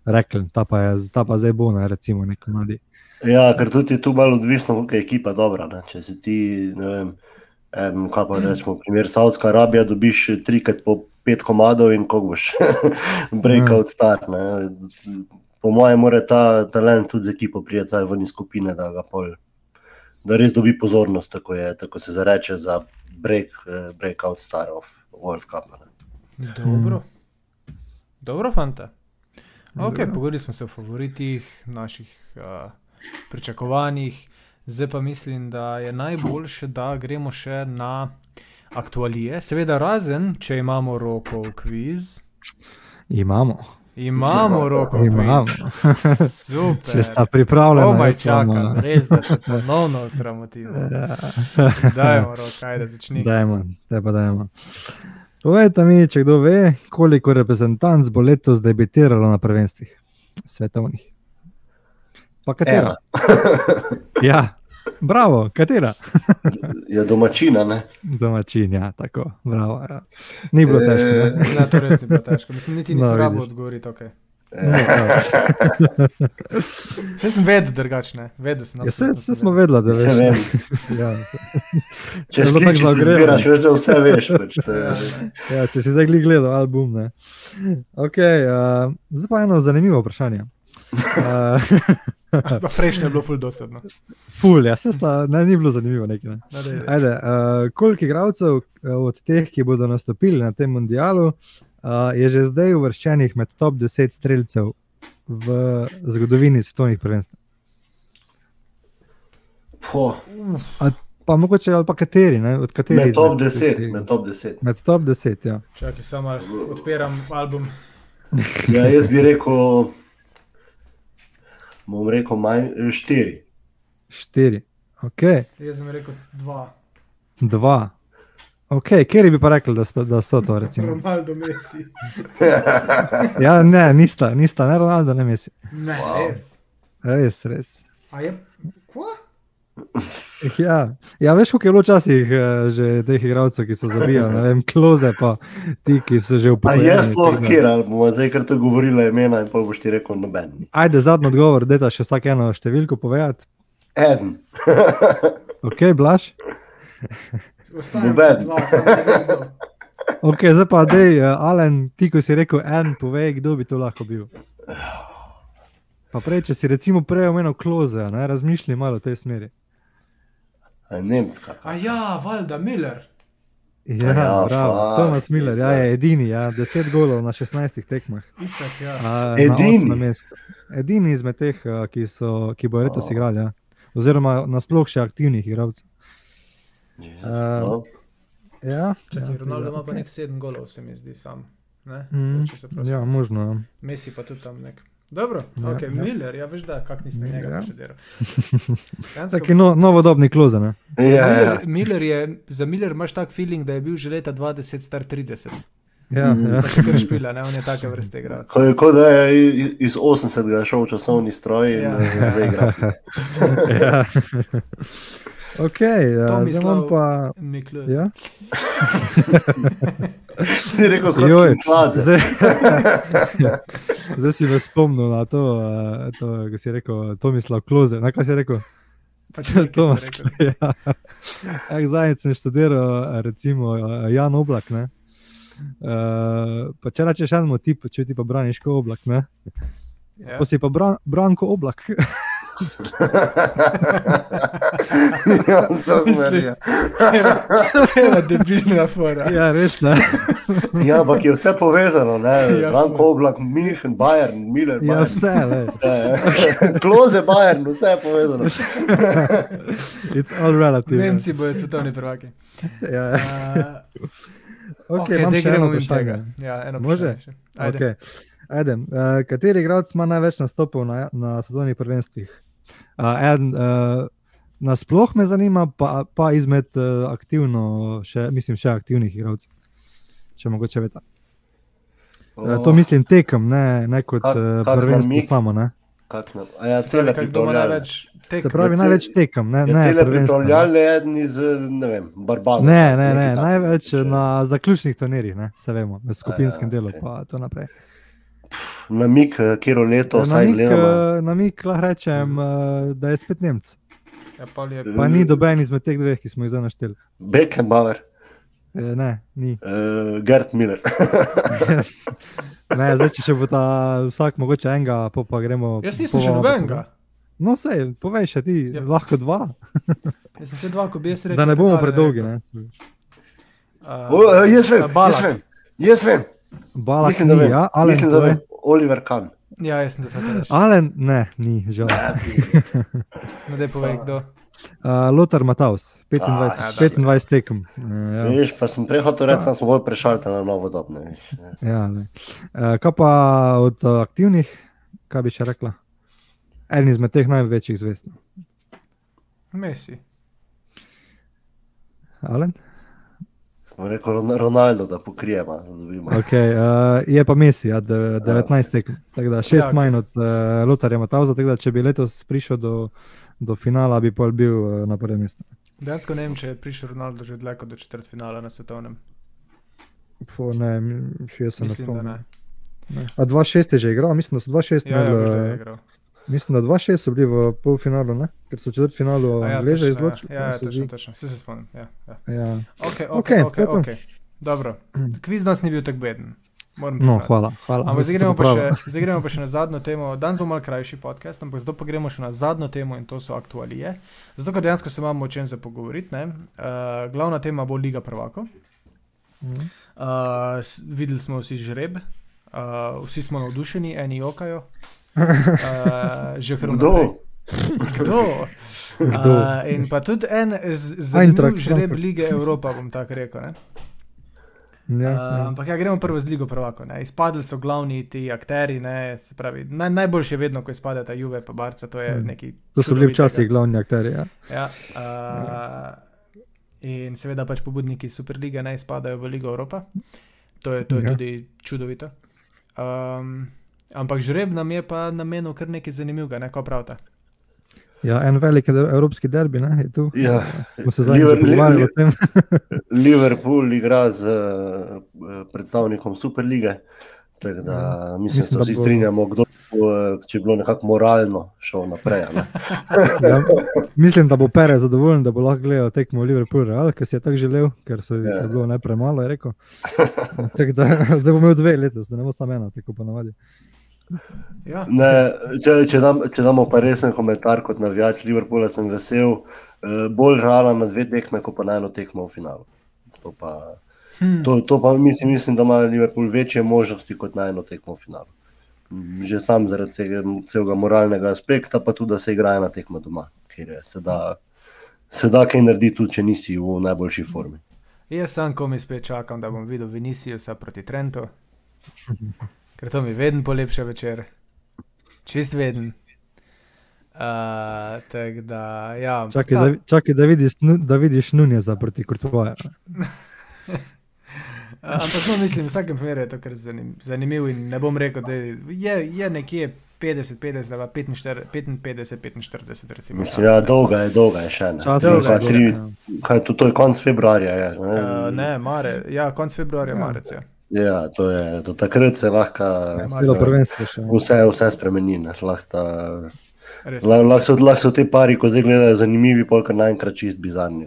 rekli, ta pa je ta pa zdaj bo, ne, recimo, nek mladi. Ja, ker tudi je tu malo odvisno, kako je ekipa dobra. Ne. Če si ti, ne vem, em, kaj pa rečemo, primer Saudska Arabija, dobiš trikrat po pet komadov in ko boš breakout star. Ne. Po mojem, mora ta talent tudi z ekipo prijeti ven iz skupine, da ga pol, da res dobi pozornost, tako, je, tako se zareče za break, eh, breakout star of World Cup. Ne. Dobro, dobro, fanta. Okay, pogovorili smo se o favoritih, naših uh, pričakovanjih, zdaj pa mislim, da je najboljše, da gremo še na aktualije. Seveda, razen če imamo roko v kviz. Imamo. Imamo roko v kviz. Super. Če sta pripravljena, vam, čakam, res da se ponovno osramotimo. Dajmo roko, ajde začni. Dajmo, te pa dajmo. Povejte mi, če kdo ve, koliko reprezentanc bo letos debitiralo na prvenstvih svetovnih. Pa katera? Ja, bravo, katera? Je domačina, ne? Domačin, ja, tako, bravo. Ja. Ni bilo težko. Ne? Ne, to res ni bilo težko. Mislim, niti No, nisem rabo vidiš. odgovoriti. Prav. Vse sem vedel drugačne, vedel sem. Ja, se, absolutno se sem smo vedel. vedeli, da veš. vem. Ja, se, Če bilo tako zbiraš, veš, da vse veš. Pač, je, ja, če si zdaj gledal album. Ne. Okay, uh, zdaj pa eno zanimivo vprašanje. Uh, Prejšnje je bilo ful dosadno. ful, ja, se sta, ne, ni bilo zanimivo. Nekaj, ne. No, daj, daj. Ajde, uh, koliko igralcev uh, od teh, ki bodo nastopili na tem mundialu, uh, je že zdaj uvrščenih med top 10 streljcev v zgodovini svetovnih prvenstev? po, Pa mogoče ali pa kateri, ne? od katerih? med top izmed 10, teh- med top 10. Med top 10, ja. Čakaj, samo odpiram album. Ja, jaz bi rekel, bom rekel, manj, štiri. Štiri. Ok, Jaz sem rekel dva. dva. Ok, kjer bi pa rekel, da so, da so to? Recimo? Ronaldo Messi. Ja, ne, nista, nista, ne Ronaldo, ne Messi. Ne, Wow. res. Res, res. A je? Kva? Ja, ja veš, koliko je bilo včasih eh, že teh igralcev, ki so zabijali, ne vem, kloze, pa ti, ki so že A upokojeni. jaz sploh da- kjer, ali bomo zdaj kar to govorili imena in pa boš ti rekel noben. Ajde, zadnji odgovor, da je še vsak eno številko povedati. En. Ok, blaš. Noben. Ok, zdaj pa dej, uh, Alen, ti, ko si rekel en, povej, kdo bi to lahko bil. Pa prej, če si recimo prej omenil kloze, ne, razmišljaj malo v tej smeri. A Nemčka. A ja, valjda, Miller. Ja, Ja, bravo, Tomas Miller, ja, je edini, ja, 10 golov na 16 tekmah. Itak, ja. A, na Edini? Edini izmed teh, ki, so, ki bo letos Wow. igrali, ja. oziroma nasploh še aktivnih igralcev. No. Ja, Čakaj, ja, Ronaldo ima ok. pa nek sedem golov, se mi zdi sam. Ne? Mm, Če ja, možno. Ja. Messi pa tudi tam nek. Dobro, Ja, ok, ja. Miller, ja veš, da kak niste njega Ja. poštudiral. Taki no, novodobni kloze. Ne? Ja, ja. Miller, Miller je, za Miller imaš tak feeling, da je bil že leta 20, star 30. Ja, Mhm. ja. Še kar špila, ne, on je take vrste igralec. Ko je kot da je iz 80 šel v časovni stroj in Ja. ja. zdaj igra. ja. Ok, ja, zdaj Tomislav imam pa. Miklus. Ja? Si rekel, skoro klaze. zdaj, zdaj si me spomnil na to, uh, to ko si rekel Tomislav Kloze. Na kaj si rekel? Pač Tomas. Ja. Jak zadnjič sem študiral, recimo eh, Jan Oblak. Ne? Uh, pa če rečeš enemu tipu, če ti pa braniš kot oblak, ne? Ja. pa si pa bran, branko oblak. Ja, to je. Ena debilna fora. ja, res ne. Ja, ampak je vse povezano, ne? Ja, Ranko ful. oblak, München, Bayern, Miller, Ja, Bayern. vse, le. Vse. Kloze, Bayern, vse je povezano. It's all relative. Nemci bojo svetovni prvaki. Ja, ja. Uh, Okay, okay, da eno gremo in vprašanje. tega. Ja, eno Može? Ajde. Okay. Eden, uh, kateri igralec ima največ nastopov na, na svetovnih prvenstvih? Uh, eden, uh, nasploh me zanima, pa, pa izmed uh, aktivno, še, mislim, še aktivnih igralcev. Če mogoče veste. Uh, to mislim tekem, ne, ne kot Kak- uh, prvenstvo samo. Ne. Kak na- A ja, Se pravi, kdo ima največ tek? Se pravi, cel- največ tekem, ne, Ja, ne cele. Ne, pripravljalne je eden iz, ne vem, Barbadosa. ne, ne, ne takega. največ na zaključnih turnirjih, ne, se vemo, v skupinskem Ja, delu, okej. pa to naprej. Namik, eh, kjero leto, vsaj gledamo. eh, na mik lahko rečem, eh, da je spet Nemc. Ja, pol je, Pa ni doben izmed teh dveh, ki smo jih zdaj našteli. Beckenbauer, Eh, Ne, ni. uh, Gerd Miller. Ne, zdaj, če bo ta vsak, mogoče enega, pa, pa gremo. Jaz nisem še nobenega. No, sej, povej še ti, Ja. ja. lahko dva. Jaz sem se dva, ko bi jaz rekel. Da ne bomo predolgi. Ne. Uh, O, jaz vem, Balak. jaz vem, jaz vem. Balak Mislim, da ni, vem. ja, Alen, Mislim, da vem. Oliver Kahn. Ja, jaz sem to hotel reči. Alen, ne, ni, žal. No, daj povej, kdo. Uh, Lothar Mataus, 25, Ah, ja, dobro. 25 tekem. Uh, ja. Veš, pa sem prej hotel reči, da smo bolj prešaltali na novo dobo. Ja, ne. uh, kaj pa od uh, aktivnih, kaj bi še rekla? En izmed teh največjih zvest. Messi. Alen? Rekel Ron- Ronaldo, da pokrijemo. Okay, uh, je pa Messi, ja, de, 19 tekem. Tako da šest Ja, ja, okej. manj od uh, Lotarja Matauza, tako da če bi letos prišel do, do finala, bi pol bil uh, na prvem mestu. Dejansko ne vem, če je prišel Ronaldo že dlje kot do četrtfinala na svetovnem. Po, ne, še jaz sem Mislim, ne. spomnil. A 2-6 je že igral, mislim, da so 2-6 Ja, ja, imeli. veš, eh. Mislim, da 2-6 so bili v polfinalu, ne? ker so v četrtfinalu Ja, Angleže točno, izločili. Ja, ja, se točno, točno. Vse se spomnim. Ja, ja. Ja. Ok, ok, Okej, ok. to je to. okay. Dobro. Kviz nas ni bil tako beden. No, hvala. hvala. Ampak zdaj gremo, še, zdaj gremo pa še na zadnjo temo. Danes bo mal krajši podcast, ampak zdaj pa gremo še na zadnjo temo in to so aktualije. Zato, ker dejansko se imamo o čem za pogovoriti. Uh, glavna tema bo Liga prvako. Mhm. Uh, s- videli smo vsi žreb, uh, vsi smo navdušeni, eni jokajo. Uh, že kar naprej. Kdo? Kdo? Uh, in pa tudi en zanimiv žreb lige Evropa, bom tako rekel. Ne? Ja, Uh, ja. ampak ja, gremo prvo z Ligo prvako. Ne. Izpadli so glavni ti akteri, ne, se pravi, naj, najboljši je vedno, ko izpadeta Juve pa Barca, to je Mm. neki. To so bili včasih glavni akteri. Ja. Ja, uh, in seveda pač pobudniki Superlige ne izpadajo v Ligo Evropa. To je, to je Ja. tudi čudovito. Um, ampak žreb nam je pa namenil kar nekaj zanimivega, ne, ko pravite. Ja, en velik evropski derbi ne, je tu. Ja. Smo se Liver- pogovarjali o tem. Liverpool igra z eh, predstavnikom Superlige. Tako da mislim, Mislim, se da vsi bo- strinjamo, kdo bo, eh, če je bilo nekako moralno šel naprej. a ne. Ja, mislim, da bo Pere zadovoljen, da bo lahko gledal tekmo Liverpool Real, ker si je tako želel, ker so jih Ja. je bilo ne premalo, je rekel. Tako da zdaj bo imel dve letos, da ne bo samo ena, tako pa navadi. Ja, Ne, če, če, dam, če damo pa resen komentar kot navijač Liverpoola, sem vesel, eh, bolj žalen na dve tekme, kot pa na eno tekmo v finalu. To pa, hm, to, to pa mislim, mislim, da ima Liverpool večje možnosti kot na eno tekmo v finalu. Že sam zaradi celega, moralnega aspekta, pa tudi, da se igra ena tekma doma, ker je, se, da, se da kaj narediti, tudi če nisi v najboljši formi. Jaz sam, ko mi spet čakam, da bom videl Viniciusa proti Trentu, ker to mi vedno polepša večer, čist veden. Uh, tako da, ja, Čakaj, ta- da, čakaj da, vidiš, da vidiš Nuneza proti Kurtoju. Uh, ampak no, mislim, v vsakem primeru je to kar zanim, zanimivo in ne bom rekel, da je, je nekje 50, 50, ali pa 45, 55, 45, recimo. Mislim, ja, dolga je, dolga je še ena. Čas Dolga Dva, je, tri, ja. kaj, to, to je konc februarja. Je, ne? Uh, ne, mare, ja, konc februarja, Ja. marec. Ja. Ja, to je, do takrat se lahko še. vse, vse spremeni. Lahko Res, lah- so, lahko so te pari, ko zdaj gledajo zanimivi, polk naenkrat čist bizarni.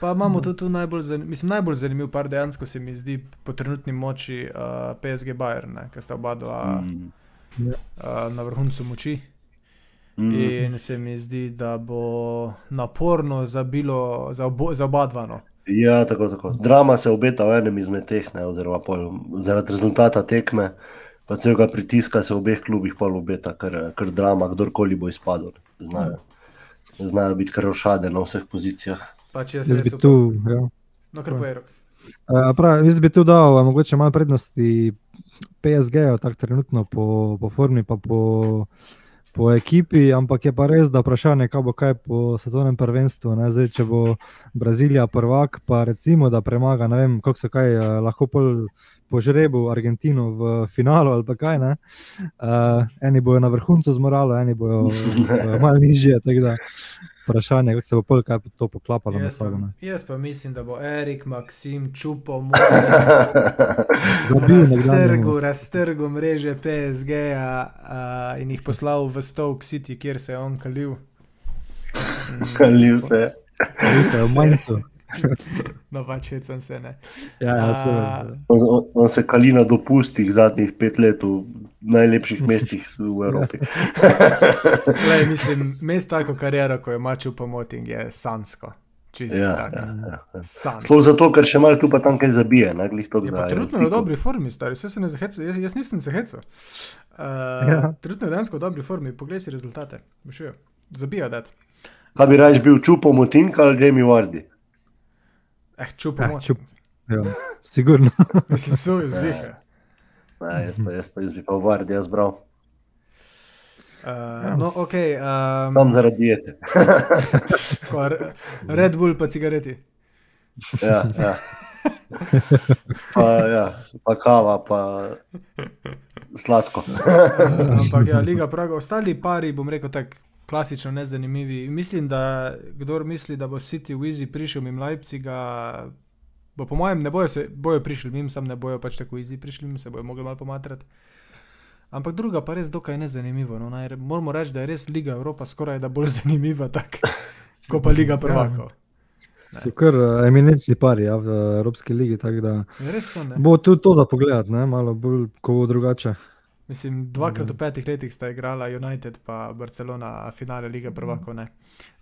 Pa imamo tudi tu najbolj, zanim, mislim, najbolj zanimiv par dejansko se mi zdi po trenutni moči uh, PSG Bayern, ker sta oba dva Mm. uh, na vrhuncu moči. Mm. In se mi zdi, da bo naporno za, bilo, za, obo, za oba dva. No. Ja, tako, tako. Drama se obeta v enem izmed teh, ne, oziroma pol, zaradi rezultata tekme, pa celega pritiska se v obeh klubih pol obeta, ker, ker drama, kdorkoli bo izpadel. Znajo, znajo biti kar ošade na vseh pozicijah. Pač jaz, Jaz bi tu, ja. No, kar povej, Rok. Uh, prav, jaz bi tu dal a, mogoče malo prednosti PSG-ju, tako trenutno po, po formi, pa po, po ekipi, ampak je pa res, da vprašanje, kaj bo kaj po svetovnem prvenstvu. Ne? Zdaj, če bo Brazilija prvak, pa recimo, da premaga, ne vem, kako so kaj uh, lahko pol po žrebu Argentino v finalu ali pa kaj. ne. Uh, eni bojo na vrhuncu z moralo, eni bojo uh, malo nižje. da Vprašanje, kako se bo pol kaj to poklapalo med Jaz pa, sabo. ne. jaz pa mislim, da bo Erik, Maksim, Čupo, raztrgal, raztrgal mreže PSG-ja uh, in jih poslal v Stoke City, kjer se je on kalil. Kalil se. Res je, v manjcu. No, pač hecam se ne. Ja, ja, A, seveda. On, on- on se kali na dopustih zadnjih pet let v najlepših mestih v Evropi. Glej, mislim, imeti tako kariero, ko je mačil po moting, je sansko. Čisto Ja, tako. ja, ja, ja. Sploh zato, ker še malo tu pa tam kaj zabije. Ne, to, Je pa trenutno v dobri formi, stari, vse se ne zaheca. Jaz, jaz nisem se hecal. Uh, Ja. Trenutno je dejansko v dobri formi, poglej si rezultate. Boš videl. Zabija, da. Kaj bi raje bil čupo Motinka ali Jamie Vardy? Eh, čupo. Eh, čup. Ja, sigurno. Mislim, so je zihe. Ne, jaz, pa, jaz, pa, jaz bi pa Vardy jaz bral. Uh, no, ok. Um, Sam zaradi diete. Red Bull pa cigareti. Ja, ja. Pa, ja, pa kava, pa sladko. Uh, ampak ja, Liga Praga, ostali pari, bom rekel tako, klasično nezanimivi. Mislim, da kdor misli, da bo City v Easy prišel mimo Leipziga, bo po mojem ne bojo, se, bojo prišli mimo, sam ne bojo pač tako Easy prišli mimo, se bojo mogli malo pomatrati. Ampak druga pa res dokaj nezanimivo. No, naj, moramo reči, da je res Liga Evropa skoraj da bolj zanimiva, tak, kot pa Liga Prvakov. So kar eh, eminentni pari ja, v Evropski ligi. Da Res so ne. bo tudi to za pogled, ne? malo bolj ko bo drugače. Mislim, dvakrat v petih letih sta igrala United in Barcelona finale lige prvakov. Ne.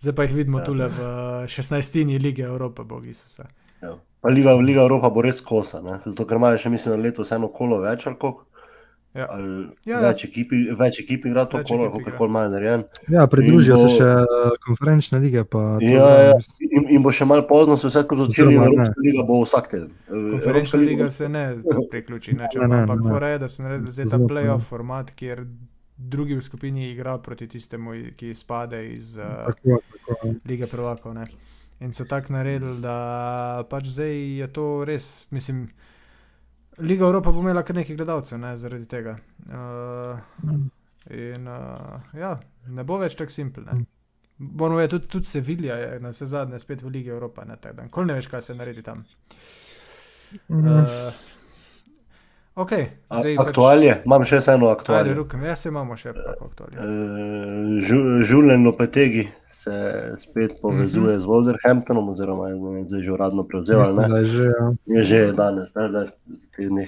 Zdaj pa jih vidimo Ja. tule v 16. lige Evrope, bogi so se. Ja. Pa Liga, Liga Evropa bo res kosa, ne? zato ker imajo še, mislim, na leto vseeno kolo več ali koliko. Ja. Ja, ja. več, ekipi, več ekip igra to kolo, ekip igra. kako imajo narejen. Ja, pridružijo In se bo- še eh, konferenčne lige. Pa, Ja, da, ja. In, in bo še malo pozno se vse Oziroma ne. Evropska liga bo vsak teden. Eh, Konferenčna Evropska liga bo- se ne priključi, ne, Ne, ne, ampak ne, ne. fora je, da se naredi zdaj ta Zelo, playoff format, kjer drugi v skupini igra proti tistemu, ki izpade iz uh, Tako, tako, lige prvakov. Ne. In so tako naredili, da pač zdaj je to res, mislim. Liga Evropa bo imela kar nekaj gledalcev ne, zaradi tega. Uh, in uh, ja, ne bo več tako simpel. Moramo je tudi, tudi Sevilja, je na vse zadnje spet v Ligi Evropa. Ne, tako da nikoli ne veš, kaj se naredi tam. Uh, ok, A- zdaj Aktualje, imam še eno Pač, aktualje. rukem, jaz imamo še tako aktualje. Uh, Žu- Žulen Lopetegi se spet povezuje Mhm. z Wolverhamptonom, oziroma je zdaj že uradno prevzel. že, ja. Je že danes, ne, da, in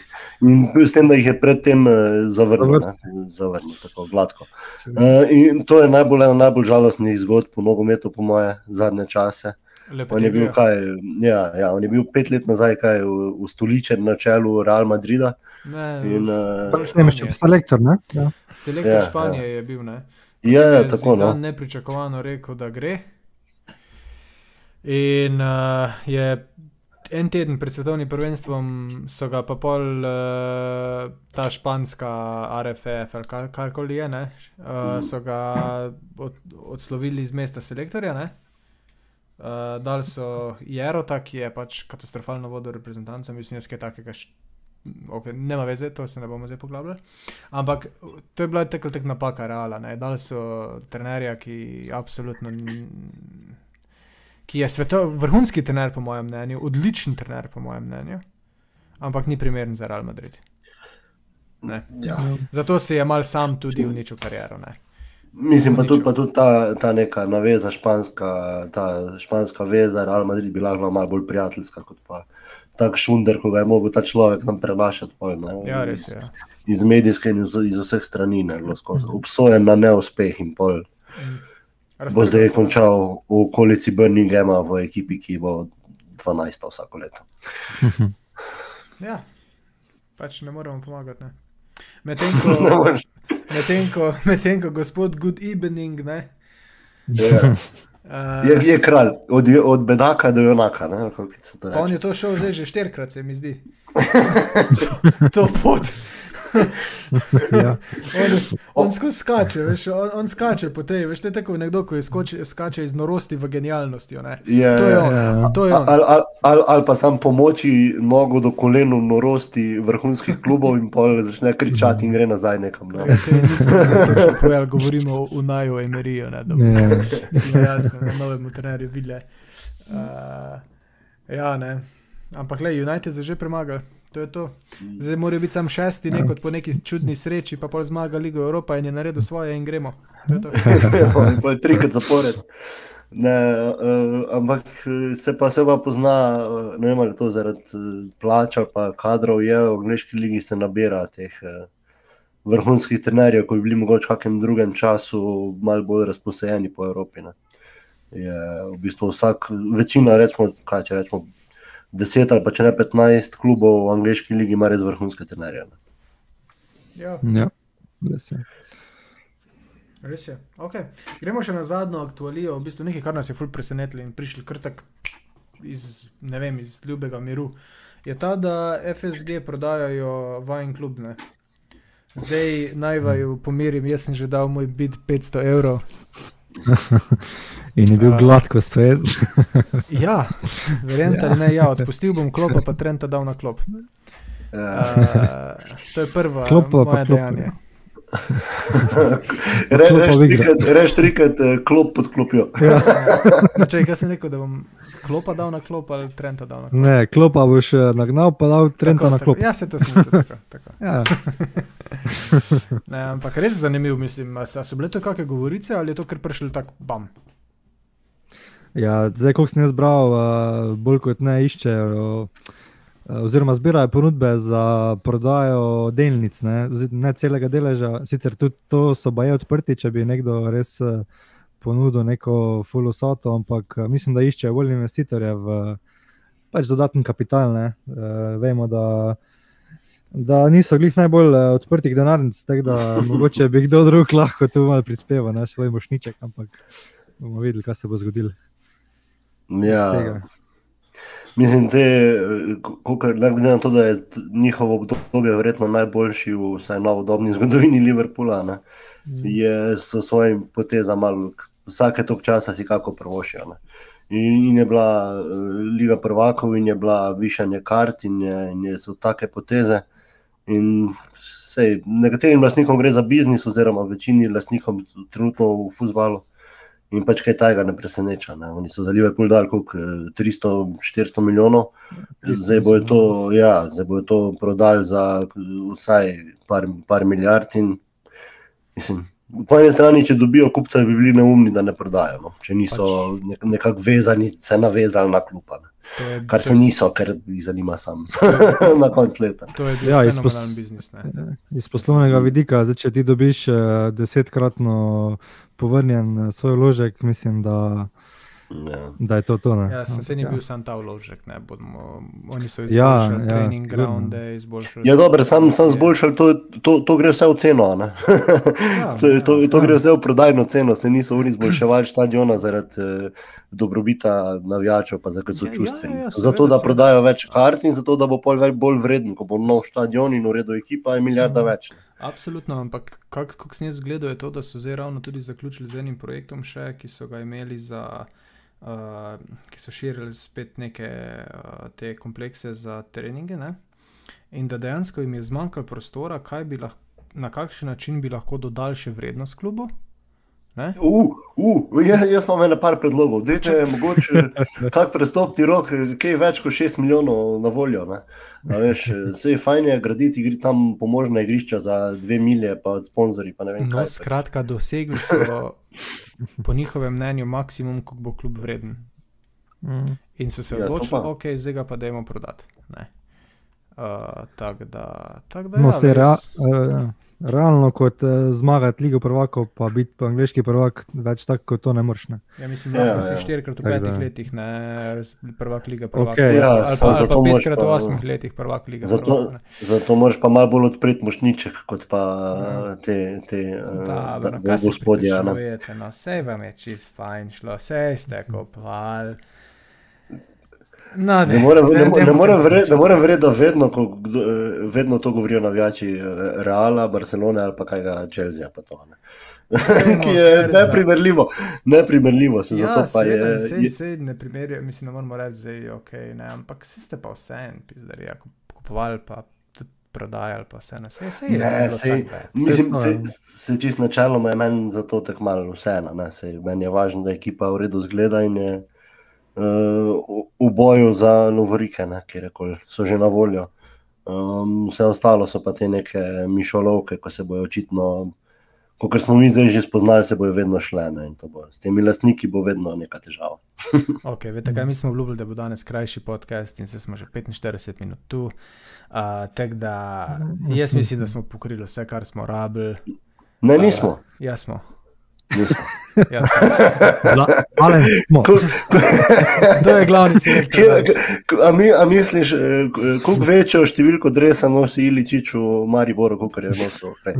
s tem, da jih je predtem eh, zavrnil, ne, zavrnil tako gladko. Uh, in to je najbolj, ena najbolj žalostnih zgodb v nogometu, po moje, zadnje čase. Lepo On je bil, kaj, ja, ja, on je bil pet let nazaj kaj, ustoličen na čelu Real Madrida. Ne, In, uh, Ne, še selektor, ne? Ja. Selektor Ja, Španije je bil, ne? je, je tako no. Zidane nepričakovano rekel, da gre. In uh, je en teden pred svetovnim prvenstvom so ga pa pol uh, ta španska RFF ali kar, karkoli je, ne, uh, so ga od, odslovili iz mesta selektorja. Ne. Uh, dali so Jerota, ki je pač katastrofalno vodil reprezentanca, mislim, jaz kaj takega. Okay, nema veze, to se ne bomo zdaj poglabljali. Ampak to je bila tako tak napaka, reala. Ne. Dali so trenerja, ki absolutno. n- Ki je sveto, vrhunski trener, po mojem mnenju, odličen trener, po mojem mnenju, ampak ni primeren za Real Madrid. Ne. Ja. Zato si je mal sam tudi uničil kariero. Ne. Mislim pa tudi, pa tudi ta, ta neka naveza, španska, ta španska veza, Real Madrid bi lahko bila malo bolj prijateljska kot pa tak šunder, ko ga je mogel ta človek nam prenašati. Pol, ne, Ja, iz, res je. Ja. iz medijske in iz, iz vseh strani, ne, bilo skozi. obsojen na neuspeh in pol. Bo zdaj ne. končal v okolici Birminghama v ekipi, ki bo 12 vsako leto. ja, pač ne moremo pomagati. Medtem ko, med ko, med ko gospod Good Evening, ne. Yeah. Uh, je, je kralj, od, od bedaka do junaka. On je to šel zdaj že štirikrat, se mi zdi. to pot. Ja. On, on skozi skače, veš, on, on skače po tej, veš, to je tako nekdo, ki skoči, skače iz norosti v genialnosti. Ja, to je on. Ja, ja. Ali al, al, al pa sam pomoči nogo do kolenu norosti vrhunskih klubov in pol začne kričati in gre nazaj nekam. Ne. Ja, se nismo točno povedali, govorimo o Naju Emeriju, ne, da bi se jasno na novem trenerju videli. Uh, ja, ne. Ampak, le, United je že premagal. To je to. Zdaj mora biti sam šesti, ne kot po neki čudni sreči, pa pol zmaga Ligo Evropa in je naredil svoje in gremo. To je to. to je trikrat zapored. Ne, uh, ampak se pa se pa pozna, uh, ne vem ali to zaradi uh, plača, pa kadrov je v angliški ligi se nabira teh uh, vrhunskih trenerjev, ko bi bili mogoče v kakšnem drugem času malo bolj razposajeni po Evropi. Ne. Je v bistvu vsak, večina, recimo, kaj če rečemo, 10 ali pa če ne 15 klubov v angliški ligi ima res vrhunske trenerje. Ja, ja res je. Res je. Okay. Gremo še na zadnjo aktualijo, v bistvu nekaj, kar nas je fulj presenetilo in prišli krtek iz, ne vem, iz ljubega miru. Je ta, da FSG prodajajo vajen klub. Ne? Zdaj naj vaju pomirim, jaz sem že dal moj bid 500 evrov. In je bil uh, gladko spet. ja, verjamem, da ne. Ja, odpustil bom klop, pa Trenta dal na klop. Uh, to je prvo, moje dejanje. Reš trikrat, klop pod klopijo. ja. Če kaj sem rekel, da bom klopa dal na klop ali Trenta dal na klop. Ne, klopa boš nagnal, pa dal Trenta tako, na klop. Tako. Ja, se to sem mislil. Tako, tako. ja. ne, ampak res je zanimivo, mislim, so bile to kakšne govorice ali je to kar prišlo tako bam. Ja, zdaj, ko sem jaz bral, uh, bolj kot ne iščejo, uh, oziroma zbirajo ponudbe za prodajo delnic, ne, ne celega deleža. Sicer tudi to so baje odprti, če bi nekdo res ponudil neko fulosoto, ampak uh, mislim, da iščejo bolj investitorje v pač dodatni kapital. Uh, vemo, da, da niso glih najbolj uh, odprtih denarnic, tako da mogoče bi kdo drug lahko tu malo prispeval, ne svoj mošniček, ampak bomo videli, kaj se bo zgodilo. Ja. Mislim, da je na to, da je njihovo obdobje verjetno najboljši v vsaj novodobni zgodovini Liverpoola, ne, mm. je s svojim potezom malo vsake tok časa si kako prvošijo. In, in je bila uh, Liga prvakov, in je bila višanje kart, in, je, in je, so take poteze. In sej, nekaterim lastnikom gre za biznis, oziroma večini lastnikom trenutno v futbalu. In pač kaj tega ne preseneča. Ne. Oni so za Liverpool dali kot 300-400 milijonov, zdaj bo to, ja, to prodali za vsaj par, par milijard. In, mislim, po eni strani, če dobijo kupca, bi bili neumni, da ne prodajo. No. Če niso pač. nekako vezani, se navezali na klupa. Je, kar se niso, ker jih zanima sam na koncu leta. To je ja, iz, pos biznis, iz poslovnega vidika, zdaj, če ti dobiš uh, desetkratno povrnjen uh, svoj vložek, mislim, da, ja. da je to to. Ne? Ja, sem se ni ja. bil sam ta vložek, ne bomo. Oni so izboljšali ja, ja trening ja, grounde, izboljšali. Ja, dobro, sam sem zboljšal, to, to, to gre vse v ceno. ja, to, ja, to, to ja. gre vse v prodajno ceno, se niso oni izboljševali stadiona zaradi. Uh, dobrobita navijačev, pa zato so čustveni. Ja, ja, ja, zato, da prodajo več kart in zato, da bo pol več bolj vreden, ko bo nov stadion in uredu ekipa, je milijarda mm. več. Absolutno, ampak kako sem jaz gledal, je to, da so zdaj ravno tudi zaključili z enim projektom, še, ki so ga imeli za. Uh, ki so širili spet neke uh, te komplekse za treninge, ne? in da dejansko jim je zmanjkalo prostora, lahko, na kakšen način bi lahko dodali še vrednost klubu, Uh, uh, jaz, jaz imam eno par predlogov. Dej, če je mogoče kak prestopni rok, kaj več kot 6 milijonov na voljo. Vse je fajn je graditi igri, tam pomožna igrišča za 2 milije, pa sponzorji. Pa no, skratka, dosegli so po njihovem mnenju maksimum, koliko bo klub vreden. Mm. In so se ja, odločili, da okay, zdaj ga pa da imamo prodati. Uh, tak da, tak da, no, ja, se rea, uh, realno kot uh, zmagati Ligo prvakov, pa biti pa angliški prvak, več tako kot to ne moreš. Ne? Ja, mislim, da Ja, si ja. štirikrat v petih letih, ne, prvak liga, prvak. Okej, ja, ali pa, ali pa petkrat v pa- osmih letih prvak liga. Zato, prvak, ne. zato moraš pa malo bolj odpreti mošniček, kot pa Ja. te, te uh, Da, da, no, da, gospodje. pripričujete, no, sej vam je čist fajn šlo, sej ste kopal. No, Ne ne, morem verjeti, verjeti, da vedno, ko, kdo, eh, vedno to govorijo navijači eh, Reala, Barcelone ali pa kaj ga Chelsea. Pa to, ne. Ki je neprimerljivo, neprimerljivo se Ja, zato pa seveda, sej, je sej ne primerjajo, mislim, ne moramo reči, da je ok, ne, ampak vsi ste pa vse en, pizdari, ja, kup- kupovali pa prodajali pa vse na vse. Sej Ne, sej, bad. mislim, smo, se, ja. se čist načeloma je meni zato tako malo vseeno. Meni je važno, da ekipa v redu zgleda in je v- v boju za Lovorike, ne, kjerkoli so že na voljo. Um, vse ostalo so pa te neke mišolovke, ko se bojo očitno, kot smo mi zdaj že spoznali, se bojo vedno šle. Ne, in to bo, s temi lastniki bo vedno neka težava. Ok, veste kaj, mi smo obljubili, da bo danes krajši podcast in se smo že 45 minut tu. Uh, Tako da jaz mislim, da smo pokrili vse, kar smo rabili. Ne, nismo. Ja, smo. Ja. La- smo. To je glavni selektor. Danes. k- A, mi, a misliš, eh, koliko večjo številko dresa nosi Iličič v Mariboru, kot je nosil prej?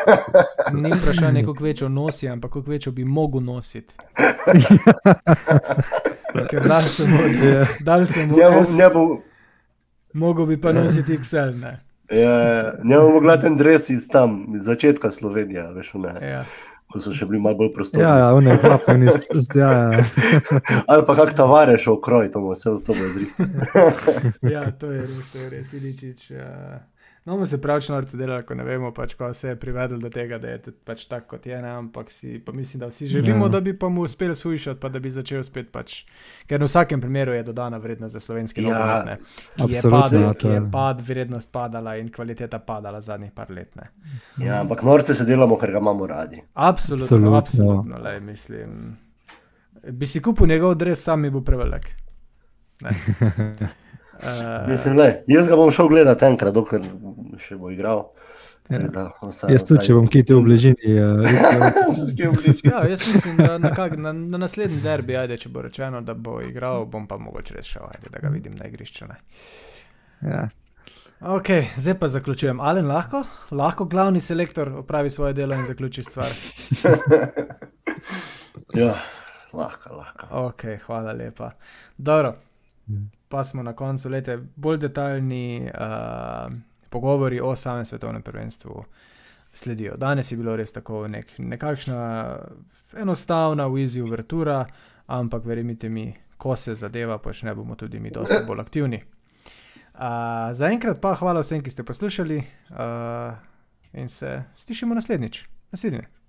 Ni vprašanje, koliko večjo nosi, ampak koliko večjo bi mogel nositi. Ker dal sem Ja. dal sem mu, Njemu, S, njemu, mogel bi pa nositi XL. Ne? ja, njemu mogla ten dres iz tam, iz začetka Slovenije, veš, ne, Ja. Ko so še bili malo bolj prostorni. Ja, ja, one klapljeni, ja, ja. Ali pa kak tavareš v kroj, to bo vse to bo zrihtal. ja, to je res, to je res, Iličič. Uh, no, bomo se pravčno norce delali, ko ne vemo, pač, ko se je privedel do tega, da je pač tako, kot je, ne? ampak si, pa mislim, da vsi želimo, Ja. da bi pa mu uspel sujšati, pa da bi začel spet pač, ker v vsakem primeru je dodana vrednost za slovenski Ja, nogomet, ne, ki, je padel, ja, ki je pad, vrednost padala in kvaliteta padala zadnjih par let. Ne. Ja, ampak norce se delamo, ker ga imamo radi. Absolutno, Absolutno. absolutno, lej, mislim. Bi si kupil njegov dres, sam mi bo prevelik. Uh, Mislim, le, jaz ga bom šel gledati enkrat, dokler še bo igral. Ja. Da, vsaj- Jaz tudi, če bom kiti v bližini. eh, res, Kje v bližini? Ja, jaz mislim, da na, kak, na, na naslednji derbi, ajde, če bo rečeno, da bo igral, bom pa mogoče res šel, ajde, da ga vidim na igrišču. Ne. Ja. Ok, zdaj pa zaključujem. Alen lahko, lahko glavni selektor opravi svoje delo in zaključi stvar. Ja, lahko, lahko. Ok, hvala lepa. Dobro, pa smo na koncu leta. Bolj detaljni uh, pogovori o samem svetovnem prvenstvu sledijo. Danes je bilo res tako nek, nekakšna enostavna, easy uvertura, ampak verjemite mi, ko se zadeva, počne bomo tudi mi dosti bolj aktivni. Uh, Zaenkrat pa hvala vsem, ki ste poslušali uh, in se slišimo naslednjič. Naslednje.